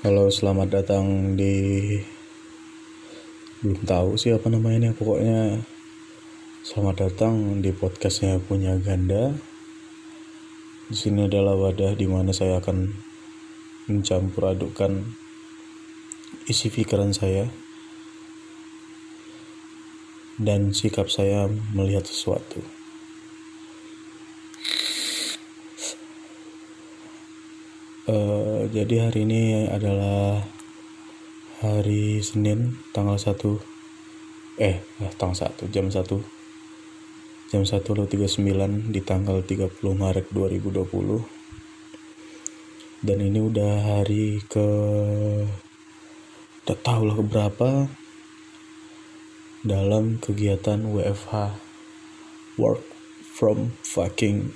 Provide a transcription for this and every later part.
Halo, selamat datang di belum tahu sih apa namanya pokoknya selamat datang di podcastnya punya ganda. Di sini adalah wadah di mana saya akan mencampur adukkan isi pikiran saya dan sikap saya melihat sesuatu. Uh, jadi hari ini adalah hari Senin tanggal 1 eh, eh tanggal 1 jam 1 jam 1 lo 39 di tanggal 30 Maret 2020 dan ini udah hari ke tak tahu lah keberapa dalam kegiatan WFH work from fucking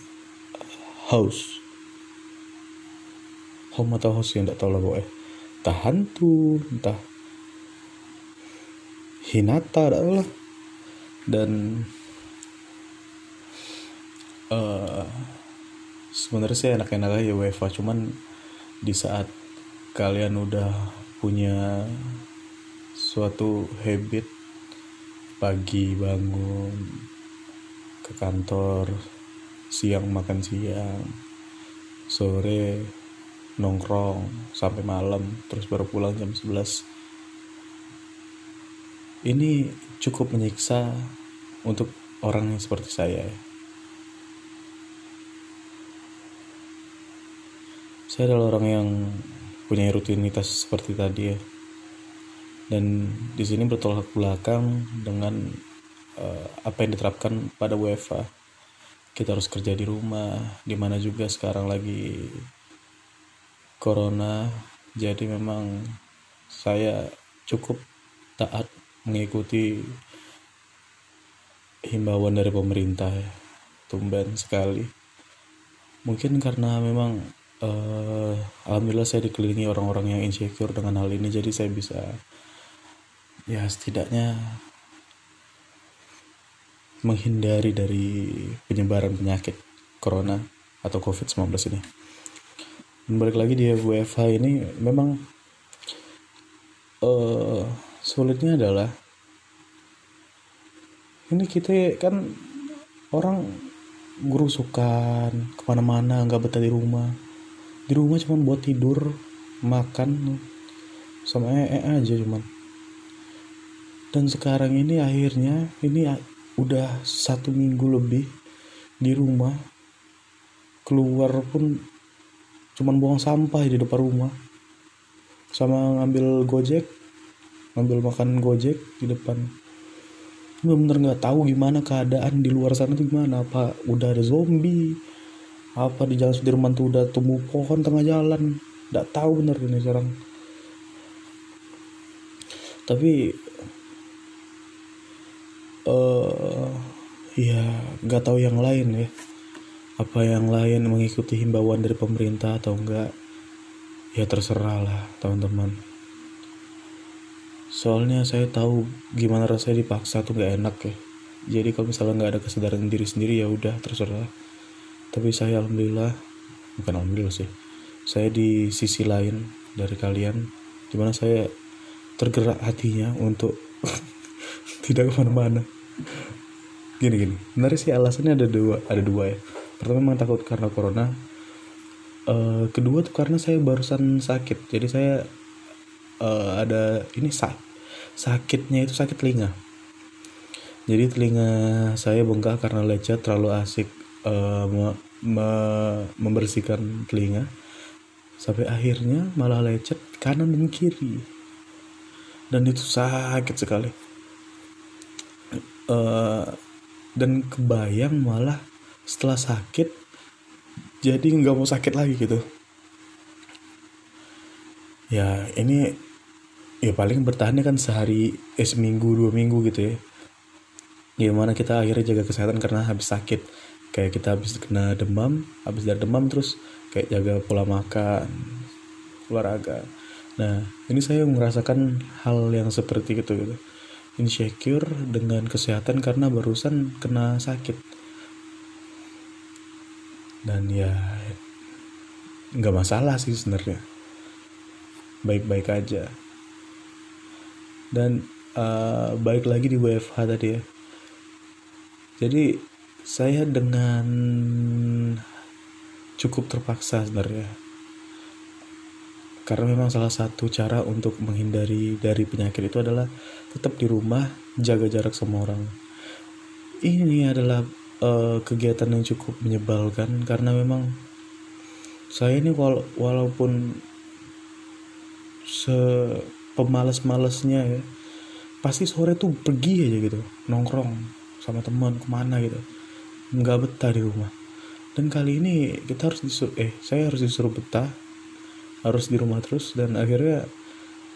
house home atau house yang tidak tahu lah pokoknya. Entah hantu entah hinata lah. Dan uh, sebenarnya sih enak-enak aja WFA cuman di saat kalian udah punya suatu habit pagi bangun ke kantor siang makan siang sore nongkrong sampai malam terus baru pulang jam 11 ini cukup menyiksa untuk orang yang seperti saya. Saya adalah orang yang punya rutinitas seperti tadi ya. Dan di sini bertolak belakang dengan uh, apa yang diterapkan pada WFA kita harus kerja di rumah di mana juga sekarang lagi corona jadi memang saya cukup taat mengikuti himbauan dari pemerintah ya. Tumben sekali. Mungkin karena memang uh, alhamdulillah saya dikelilingi orang-orang yang insecure dengan hal ini jadi saya bisa ya setidaknya menghindari dari penyebaran penyakit corona atau covid-19 ini dan balik lagi di WFH ini memang uh, sulitnya adalah ini kita kan orang guru sukan ke mana-mana nggak betah di rumah. Di rumah cuma buat tidur makan sama ee aja cuman. Dan sekarang ini akhirnya ini udah satu minggu lebih di rumah keluar pun cuman buang sampah di depan rumah. Sama ngambil gojek ngambil makan gojek di depan. Bener-bener nggak tahu gimana keadaan di luar sana tuh gimana. Apa udah ada zombie? Apa di jalan Sudirman tuh udah tumbuh pohon tengah jalan? Nggak tahu bener ini sekarang tapi uh, ya nggak tahu yang lain ya apa yang lain? Mengikuti himbauan dari pemerintah atau enggak? Ya terserah lah teman-teman. Soalnya saya tahu gimana rasanya dipaksa tuh gak enak ya. Jadi kalau misalnya nggak ada kesadaran diri sendiri ya udah terserah. Tapi saya alhamdulillah bukan alhamdulillah sih. Saya di sisi lain dari kalian di mana saya tergerak hatinya untuk tidak ke mana-mana. Gini gini. Sebenarnya sih alasannya ada dua ada dua ya pertama memang takut karena corona. Uh, kedua tuh karena saya barusan sakit. Jadi saya uh, ada ini sak sakitnya itu sakit telinga. Jadi telinga saya bengkak karena lecet terlalu asik uh, me me membersihkan telinga. Sampai akhirnya malah lecet kanan dan kiri. Dan itu sakit sekali. Uh, dan kebayang malah setelah sakit jadi nggak mau sakit lagi gitu. Ya ini ya paling bertahannya kan sehari eh seminggu dua minggu gitu ya. Gimana kita akhirnya jaga kesehatan karena habis sakit. Kayak kita habis kena demam habis dari demam terus kayak jaga pola makan olahraga. Nah ini saya merasakan hal yang seperti itu gitu. Insecure dengan kesehatan karena barusan kena sakit dan ya nggak masalah sih sebenarnya. Baik-baik aja. Dan uh, balik lagi di WFH tadi ya. Jadi saya dengan cukup terpaksa sebenarnya. Karena memang salah satu cara untuk menghindari dari penyakit itu adalah tetap di rumah jaga jarak sama orang. Ini adalah uh, kegiatan yang cukup menyebalkan karena memang saya ini wala walaupun se pemalas-malesnya ya pasti sore tuh pergi aja gitu nongkrong sama teman ke mana gitu. Nggak betah di rumah. Dan kali ini kita harus disuruh eh saya harus disuruh betah harus di rumah terus dan akhirnya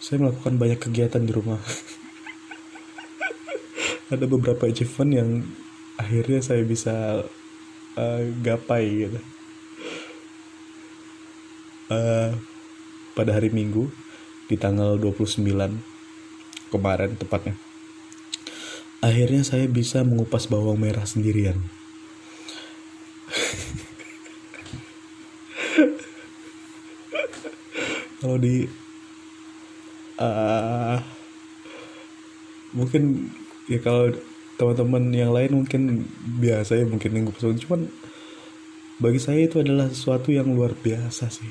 saya melakukan banyak kegiatan di rumah. Ada beberapa achievement yang akhirnya saya bisa uh, gapai gitu. Uh, pada hari Minggu di tanggal 29 kemarin tepatnya akhirnya saya bisa mengupas bawang merah sendirian. Kalau di uh, mungkin ya kalau teman-teman yang lain mungkin biasa ya mungkin minggu pesawat cuman bagi saya itu adalah sesuatu yang luar biasa sih.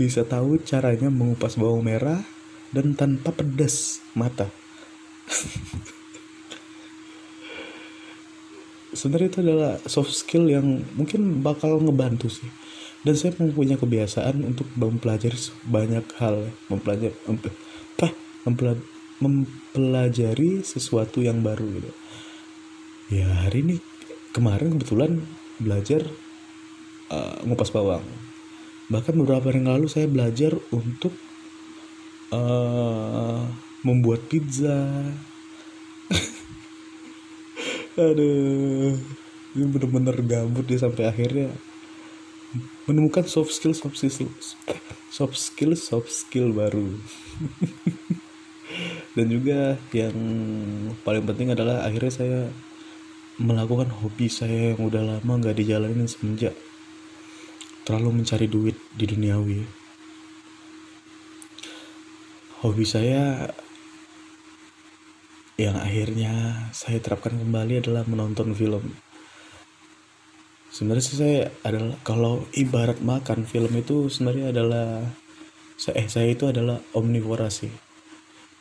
Bisa tahu caranya mengupas bawang merah dan tanpa pedas mata. Sebenarnya itu adalah soft skill yang mungkin bakal ngebantu sih. Dan saya mempunyai kebiasaan untuk mempelajari banyak hal mempelajari apa? Mempelajari sesuatu yang baru gitu. Ya hari ini kemarin kebetulan belajar uh, ngupas bawang. Bahkan beberapa hari yang lalu saya belajar untuk uh, membuat pizza. Aduh ini bener-bener gabut dia sampai akhirnya. Menemukan soft skill soft skill soft skill soft skill baru dan juga yang paling penting adalah akhirnya saya melakukan hobi saya yang udah lama nggak dijalanin semenjak terlalu mencari duit di duniawi. Hobi saya yang akhirnya saya terapkan kembali adalah menonton film. Sebenarnya saya adalah kalau ibarat makan film itu sebenarnya adalah saya eh saya itu adalah omnivora sih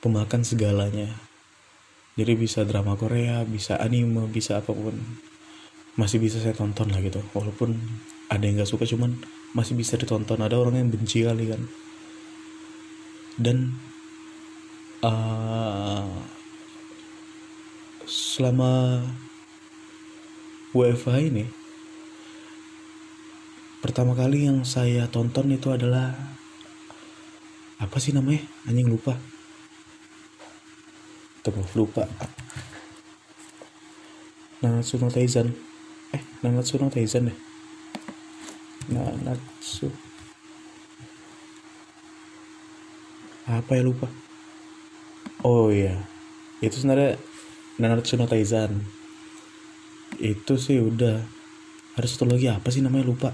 pemakan segalanya. Jadi bisa drama Korea bisa anime bisa apa pun. Masih bisa saya tonton lah gitu. Walaupun ada yang nggak suka cuman masih bisa ditonton. Ada orang yang benci kali kan. Dan uh, selama WFH ini pertama kali yang saya tonton itu adalah apa sih namanya? Anjing lupa Tuh, lupa. Nanatsu no Taizan. Eh Nanatsu no Taizan deh. Nanatsu. Apa ya lupa? Oh iya. Itu sebenarnya Nanatsu no Taizan. Itu sih udah. Harus satu lagi apa sih namanya? Lupa.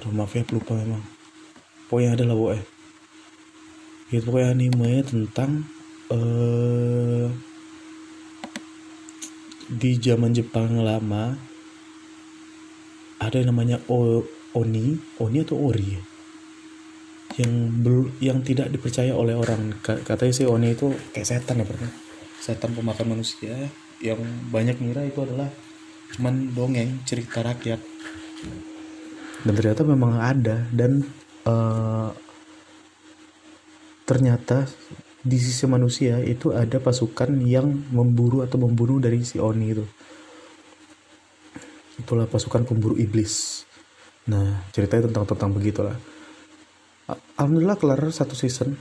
Aduh maaf ya lupa memang. Pokoknya ada lah pokoknya. Itu pokoknya anime tentang uh, di zaman Jepang lama ada yang namanya o, Oni Oni atau Ori ya? yang bel, yang tidak dipercaya oleh orang. Katanya si Oni itu kayak setan ya pernah. Setan pemakan manusia yang banyak ngira itu adalah cuman dongeng cerita rakyat. Dan ternyata memang ada dan uh, ternyata di sisi manusia itu ada pasukan yang memburu atau membunuh dari si Oni itu. Itulah pasukan pemburu iblis. Nah ceritanya tentang tentang begitulah. Alhamdulillah kelar satu season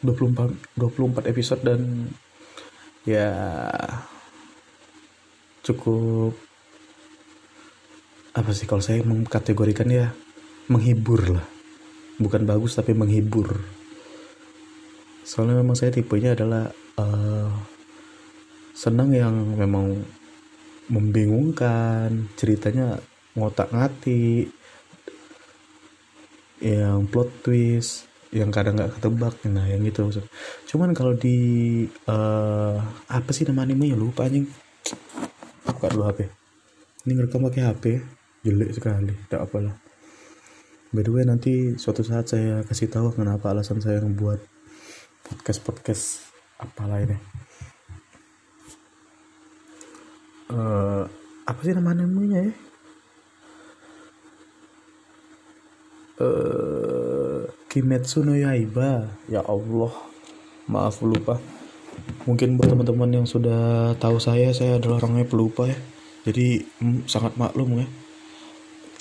24 24 episode dan ya cukup apa sih kalau saya mengkategorikan ya menghibur lah. Bukan bagus tapi menghibur soalnya memang saya tipenya adalah uh, senang yang memang membingungkan ceritanya ngotak ngati yang plot twist yang kadang nggak ketebak nah yang gitu maksud cuman kalau di uh, apa sih nama animenya? Lupa anjing. Buka dulu HP ini ngerekam pakai HP jelek sekali tak apalah. By the way nanti suatu saat saya kasih tahu kenapa alasan saya membuat podcast podcast apalah ini? Uh, apa sih nama animenya ya? Uh, Kimetsu no Yaiba. Ya Allah maaf lupa. Mungkin buat teman-teman yang sudah tahu saya saya adalah orangnya pelupa ya. Jadi mm, sangat maklum ya.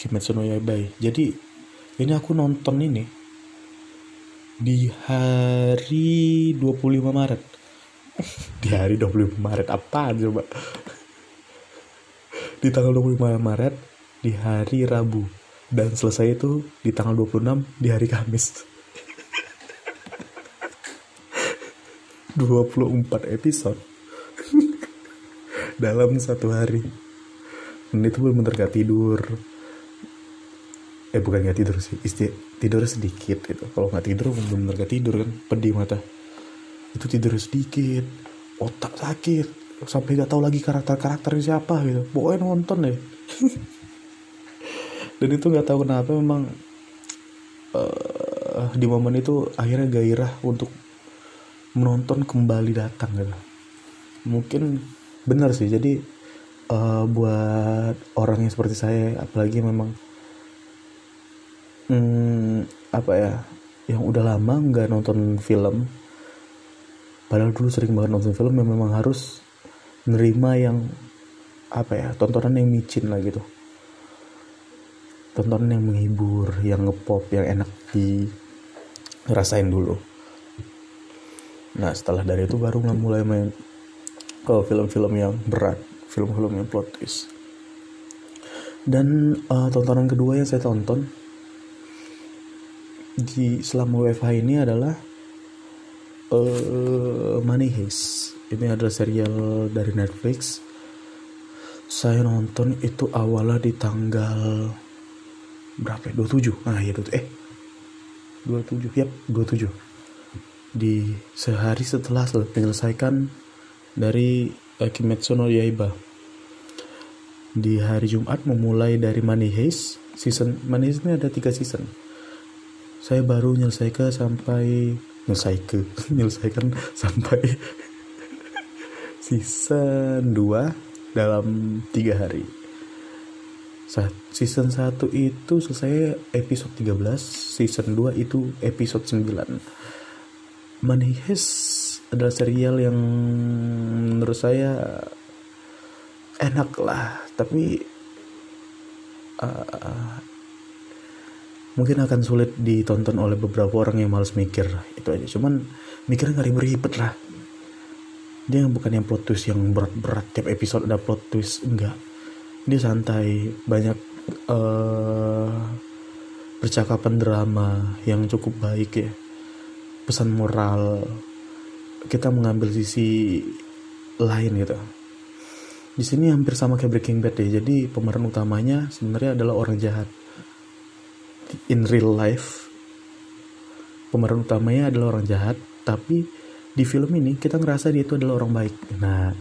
Kimetsu no Yaiba. Jadi ini aku nonton ini di hari 25 Maret. Di hari 25 Maret apa coba? Di tanggal 25 Maret di hari Rabu. Dan selesai itu di tanggal 26 di hari Kamis. 24 episode. Dalam satu hari. Dan itu benar gak tidur eh bukan gak tidur sih. Isti tidur sedikit gitu. Kalau nggak tidur benar gak tidur kan. Pedih mata. Itu tidur sedikit. Otak sakit. Sampai gak tahu lagi karakter karakternya siapa gitu. Pokoknya nonton deh. Dan itu nggak tahu kenapa memang uh, di momen itu akhirnya gairah untuk menonton kembali datang gitu. Mungkin benar sih. Jadi uh, buat orang yang seperti saya apalagi memang hmm, apa ya yang udah lama nggak nonton film. Padahal dulu sering banget nonton film yang memang harus nerima yang apa ya tontonan yang micin lah gitu. Tontonan yang menghibur yang ngepop yang enak di rasain dulu. Nah setelah dari itu baru nggak mulai main ke film-film yang berat film-film yang plot twist. Dan uh, tontonan kedua yang saya tonton di selama WFH ini adalah uh, Money Heist. Ini adalah serial dari Netflix. Saya nonton itu awalnya di tanggal berapa ya? 27 nah ya eh 27 yap 27 di sehari setelah menyelesaikan dari uh, Kimetsu no Yaiba. Di hari Jumat memulai dari Money Heist season Money Heist ini ada tiga season saya baru menyelesaikan sampai menyelesaikan menyelesaikan sampai season 2 dalam tiga hari. Season 1 itu selesai episode 13 season 2 itu episode 9 Money Heist adalah serial yang menurut saya enak lah tapi uh, mungkin akan sulit ditonton oleh beberapa orang yang males mikir itu aja. Cuman mikirnya nggak ribet-ribet lah. Dia bukan yang plot twist yang berat-berat. Tiap episode ada plot twist enggak. Dia santai banyak uh, percakapan drama yang cukup baik ya. Pesan moral. Kita mengambil sisi lain gitu. Di sini hampir sama kayak Breaking Bad ya. Jadi pemeran utamanya sebenarnya adalah orang jahat in real life pemeran utamanya adalah orang jahat tapi di film ini kita ngerasa dia itu adalah orang baik. Nah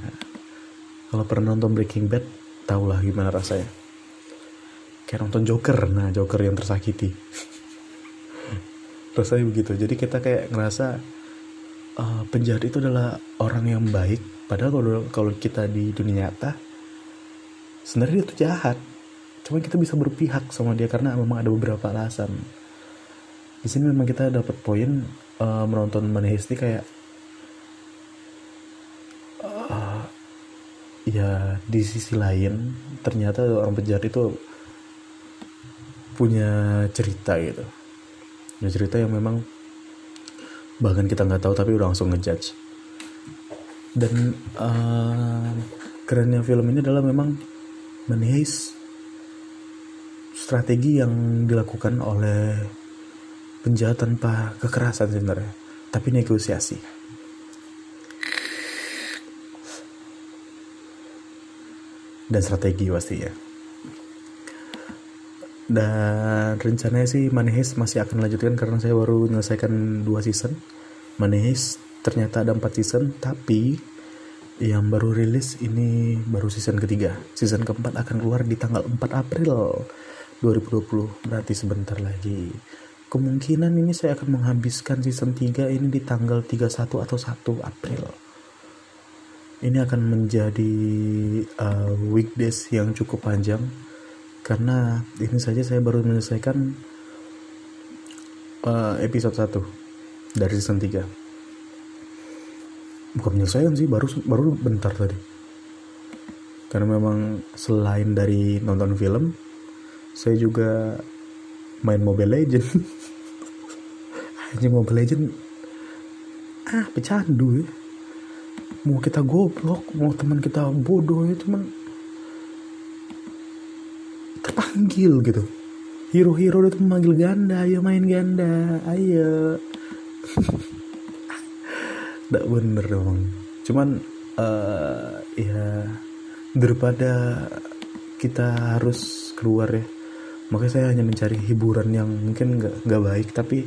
kalau pernah nonton Breaking Bad tau lah gimana rasanya. Kayak nonton Joker. Nah Joker yang tersakiti. Rasanya begitu. Jadi kita kayak ngerasa uh, penjahat itu adalah orang yang baik. Padahal kalau kalau kita di dunia nyata sebenarnya dia tuh jahat cuma kita bisa berpihak sama dia karena memang ada beberapa alasan. Di sini memang kita dapat poin uh, menonton Manihesti kayak ya di sisi lain ternyata orang penjahat itu punya cerita gitu. Punya cerita yang memang bahkan kita nggak tahu tapi udah langsung ngejudge. Dan uh, kerennya film ini adalah memang menihis strategi yang dilakukan oleh penjahat tanpa kekerasan sebenarnya tapi negosiasi. Dan strategi pasti ya dan rencananya sih Money Heist masih akan lanjutkan karena saya baru menyelesaikan dua season. Money Heist ternyata ada empat season tapi yang baru rilis ini baru season ketiga. Season keempat akan keluar di tanggal 4 April 2020 berarti sebentar lagi. Kemungkinan ini saya akan menghabiskan season 3 ini di tanggal 31 atau 1 April. Ini akan menjadi uh, weekdays yang cukup panjang. Karena ini saja saya baru menyelesaikan uh, episode 1 dari season 3 bukan menyelesaikan sih baru baru bentar tadi. Karena memang selain dari nonton film saya juga main Mobile Legend hanya Mobile Legend ah pecandu ya. Mau kita goblok mau teman kita bodoh ya cuman terpanggil gitu. Hero-hero itu memanggil ganda ayo main ganda ayo. Tidak bener dong. Cuman uh, ya daripada kita harus keluar ya makanya saya hanya mencari hiburan yang mungkin nggak nggak baik tapi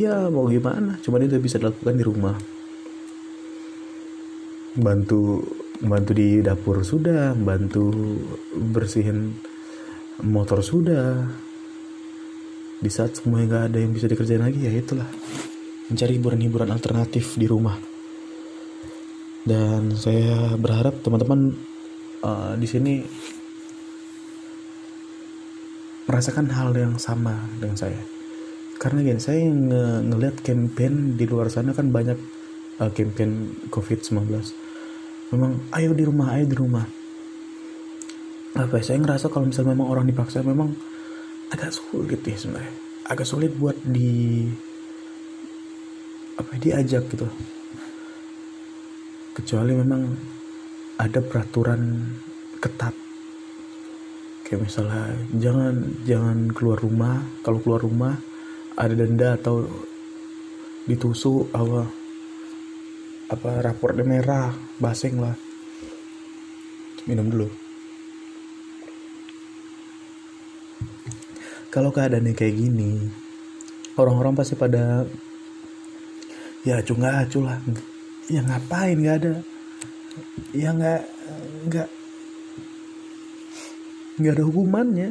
ya mau gimana? Cuman itu bisa dilakukan di rumah. Bantu bantu di dapur sudah bantu bersihin motor sudah. Di saat semuanya nggak ada yang bisa dikerjain lagi ya itulah. Mencari hiburan-hiburan alternatif di rumah. Dan saya berharap teman-teman uh, di sini merasakan hal yang sama dengan saya. Karena gini saya nge ngeliat campaign di luar sana kan banyak uh, campaign covid-19 memang ayo di rumah ayo di rumah. Apa ya, saya ngerasa kalau misalnya memang orang dipaksa memang agak sulit ya sebenarnya. Agak sulit buat di apa ya, diajak gitu. Kecuali memang ada peraturan ketat kayak misalnya jangan jangan keluar rumah. Kalau keluar rumah ada denda atau ditusuk apa apa rapornya merah baseng lah. Minum dulu. Kalau keadaannya kayak gini orang-orang pasti pada ya acuh nggak acuh lah. Ya ngapain? Nggak ada. Ya nggak nggak nggak ada hukumannya.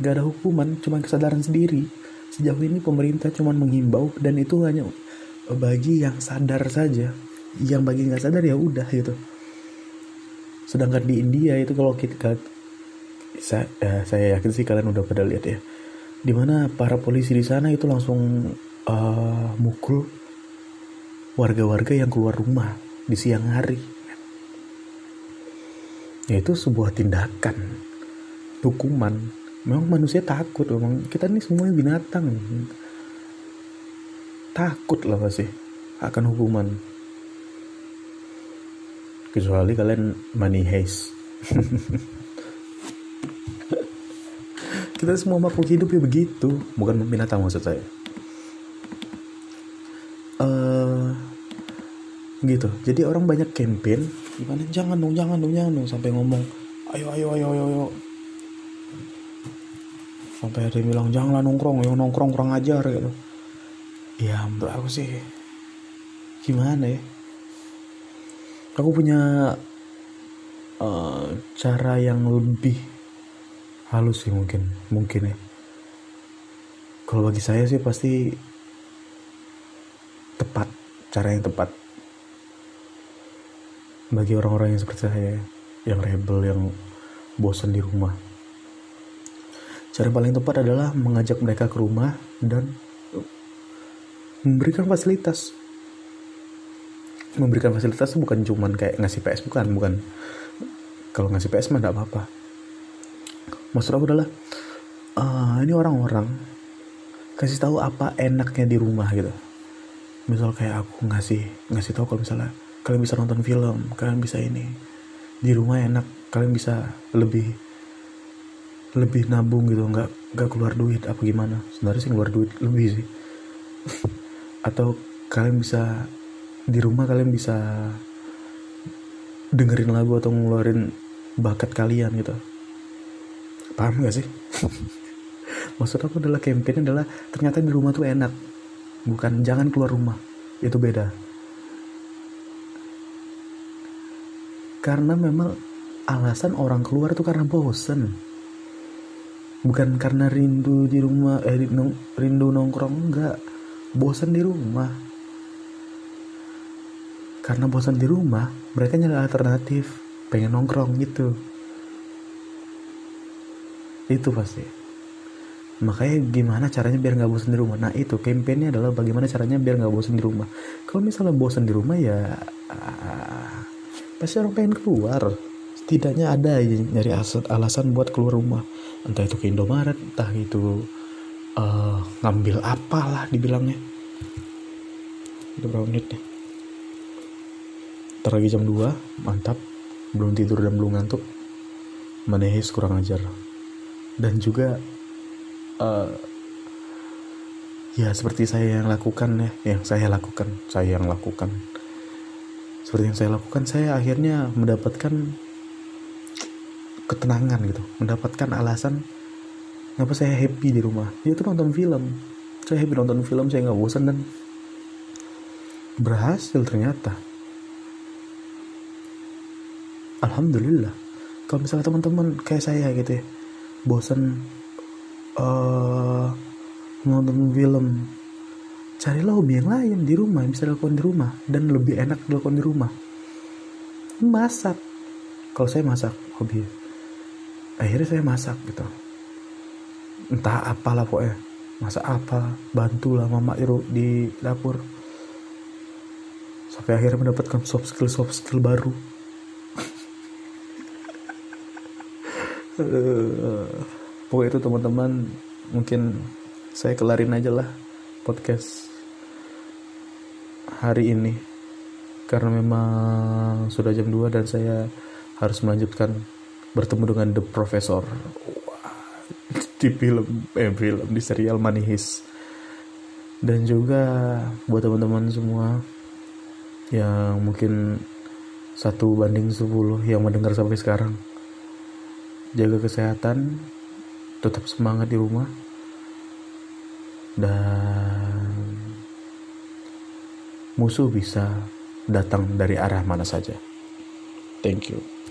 Nggak ada hukuman cuma kesadaran sendiri. Sejauh ini pemerintah cuma menghimbau dan itu hanya bagi yang sadar saja. Yang bagi nggak sadar ya udah gitu. Sedangkan di India itu kalau kita saya, eh, saya yakin sih kalian udah pada lihat ya. Di mana para polisi di sana itu langsung uh, mukul warga-warga yang keluar rumah di siang hari. Ya itu sebuah tindakan hukuman memang manusia takut memang kita ini semuanya binatang. Takut lah pasti akan hukuman. Kecuali kalian money heist. Kita semua makhluk hidup ya begitu. Bukan binatang maksud saya. Uh, gitu. Jadi orang banyak campaign. Gimana? Jangan dong jangan dong jangan dong sampai ngomong ayo ayo ayo ayo ayo sampai ada yang bilang janganlah nongkrong yang nongkrong kurang ajar gitu. Ya menurut aku sih gimana ya? Aku punya uh, cara yang lebih halus sih mungkin mungkin ya. Kalau bagi saya sih pasti tepat cara yang tepat. Bagi orang-orang yang seperti saya yang rebel yang bosan di rumah cara paling tepat adalah mengajak mereka ke rumah dan memberikan fasilitas. Memberikan fasilitas bukan cuman kayak ngasih PS bukan bukan. Kalau ngasih PS mah tidak apa-apa. Maksud aku adalah uh, ini orang-orang kasih tahu apa enaknya di rumah gitu. Misal kayak aku ngasih ngasih tahu kalau misalnya kalian bisa nonton film kalian bisa ini di rumah enak kalian bisa lebih lebih nabung gitu nggak nggak keluar duit apa gimana? Sebenarnya sih keluar duit lebih sih. Atau kalian bisa di rumah kalian bisa dengerin lagu atau ngeluarin bakat kalian gitu. Paham gak sih? Maksud aku adalah campaign adalah ternyata di rumah tuh enak. Bukan jangan keluar rumah. Itu beda. Karena memang alasan orang keluar tuh karena bosen bukan karena rindu di rumah eh rindu nongkrong enggak. Bosan di rumah. Karena bosan di rumah mereka nyari alternatif. Pengen nongkrong gitu. Itu pasti. Makanya gimana caranya biar nggak bosan di rumah? Nah itu kampanyenya adalah bagaimana caranya biar nggak bosan di rumah. Kalau misalnya bosan di rumah ya ah, pasti orang pengen keluar. Setidaknya ada aja nyari alasan buat keluar rumah entah itu ke Indomaret entah itu uh, ngambil apalah dibilangnya. Itu berapa menit nih Ntar lagi jam 2 mantap. Belum tidur dan belum ngantuk. Menehis kurang ajar. Dan juga uh, ya seperti saya yang lakukan ya yang saya lakukan saya yang lakukan. Seperti yang saya lakukan saya akhirnya mendapatkan ketenangan gitu. Mendapatkan alasan kenapa saya happy di rumah? Itu nonton film. Saya happy nonton film saya nggak bosan dan berhasil ternyata. Alhamdulillah. Kalau misalnya teman-teman kayak saya gitu ya bosan uh, nonton film carilah hobi yang lain di rumah bisa dilakukan di rumah dan lebih enak dilakukan di rumah. Masak. Kalau saya masak hobi akhirnya saya masak gitu. Entah apalah pokoknya. Masak apa bantulah mama Iru di dapur. Sampai akhirnya mendapatkan soft skill soft skill baru. Pokoknya itu teman-teman mungkin saya kelarin aja lah podcast hari ini. Karena memang sudah jam 2 dan saya harus melanjutkan bertemu dengan The Professor. Di film eh film di serial Money Heist. Dan juga buat teman-teman semua yang mungkin satu banding 10 yang mendengar sampai sekarang jaga kesehatan tetap semangat di rumah dan musuh bisa datang dari arah mana saja. Thank you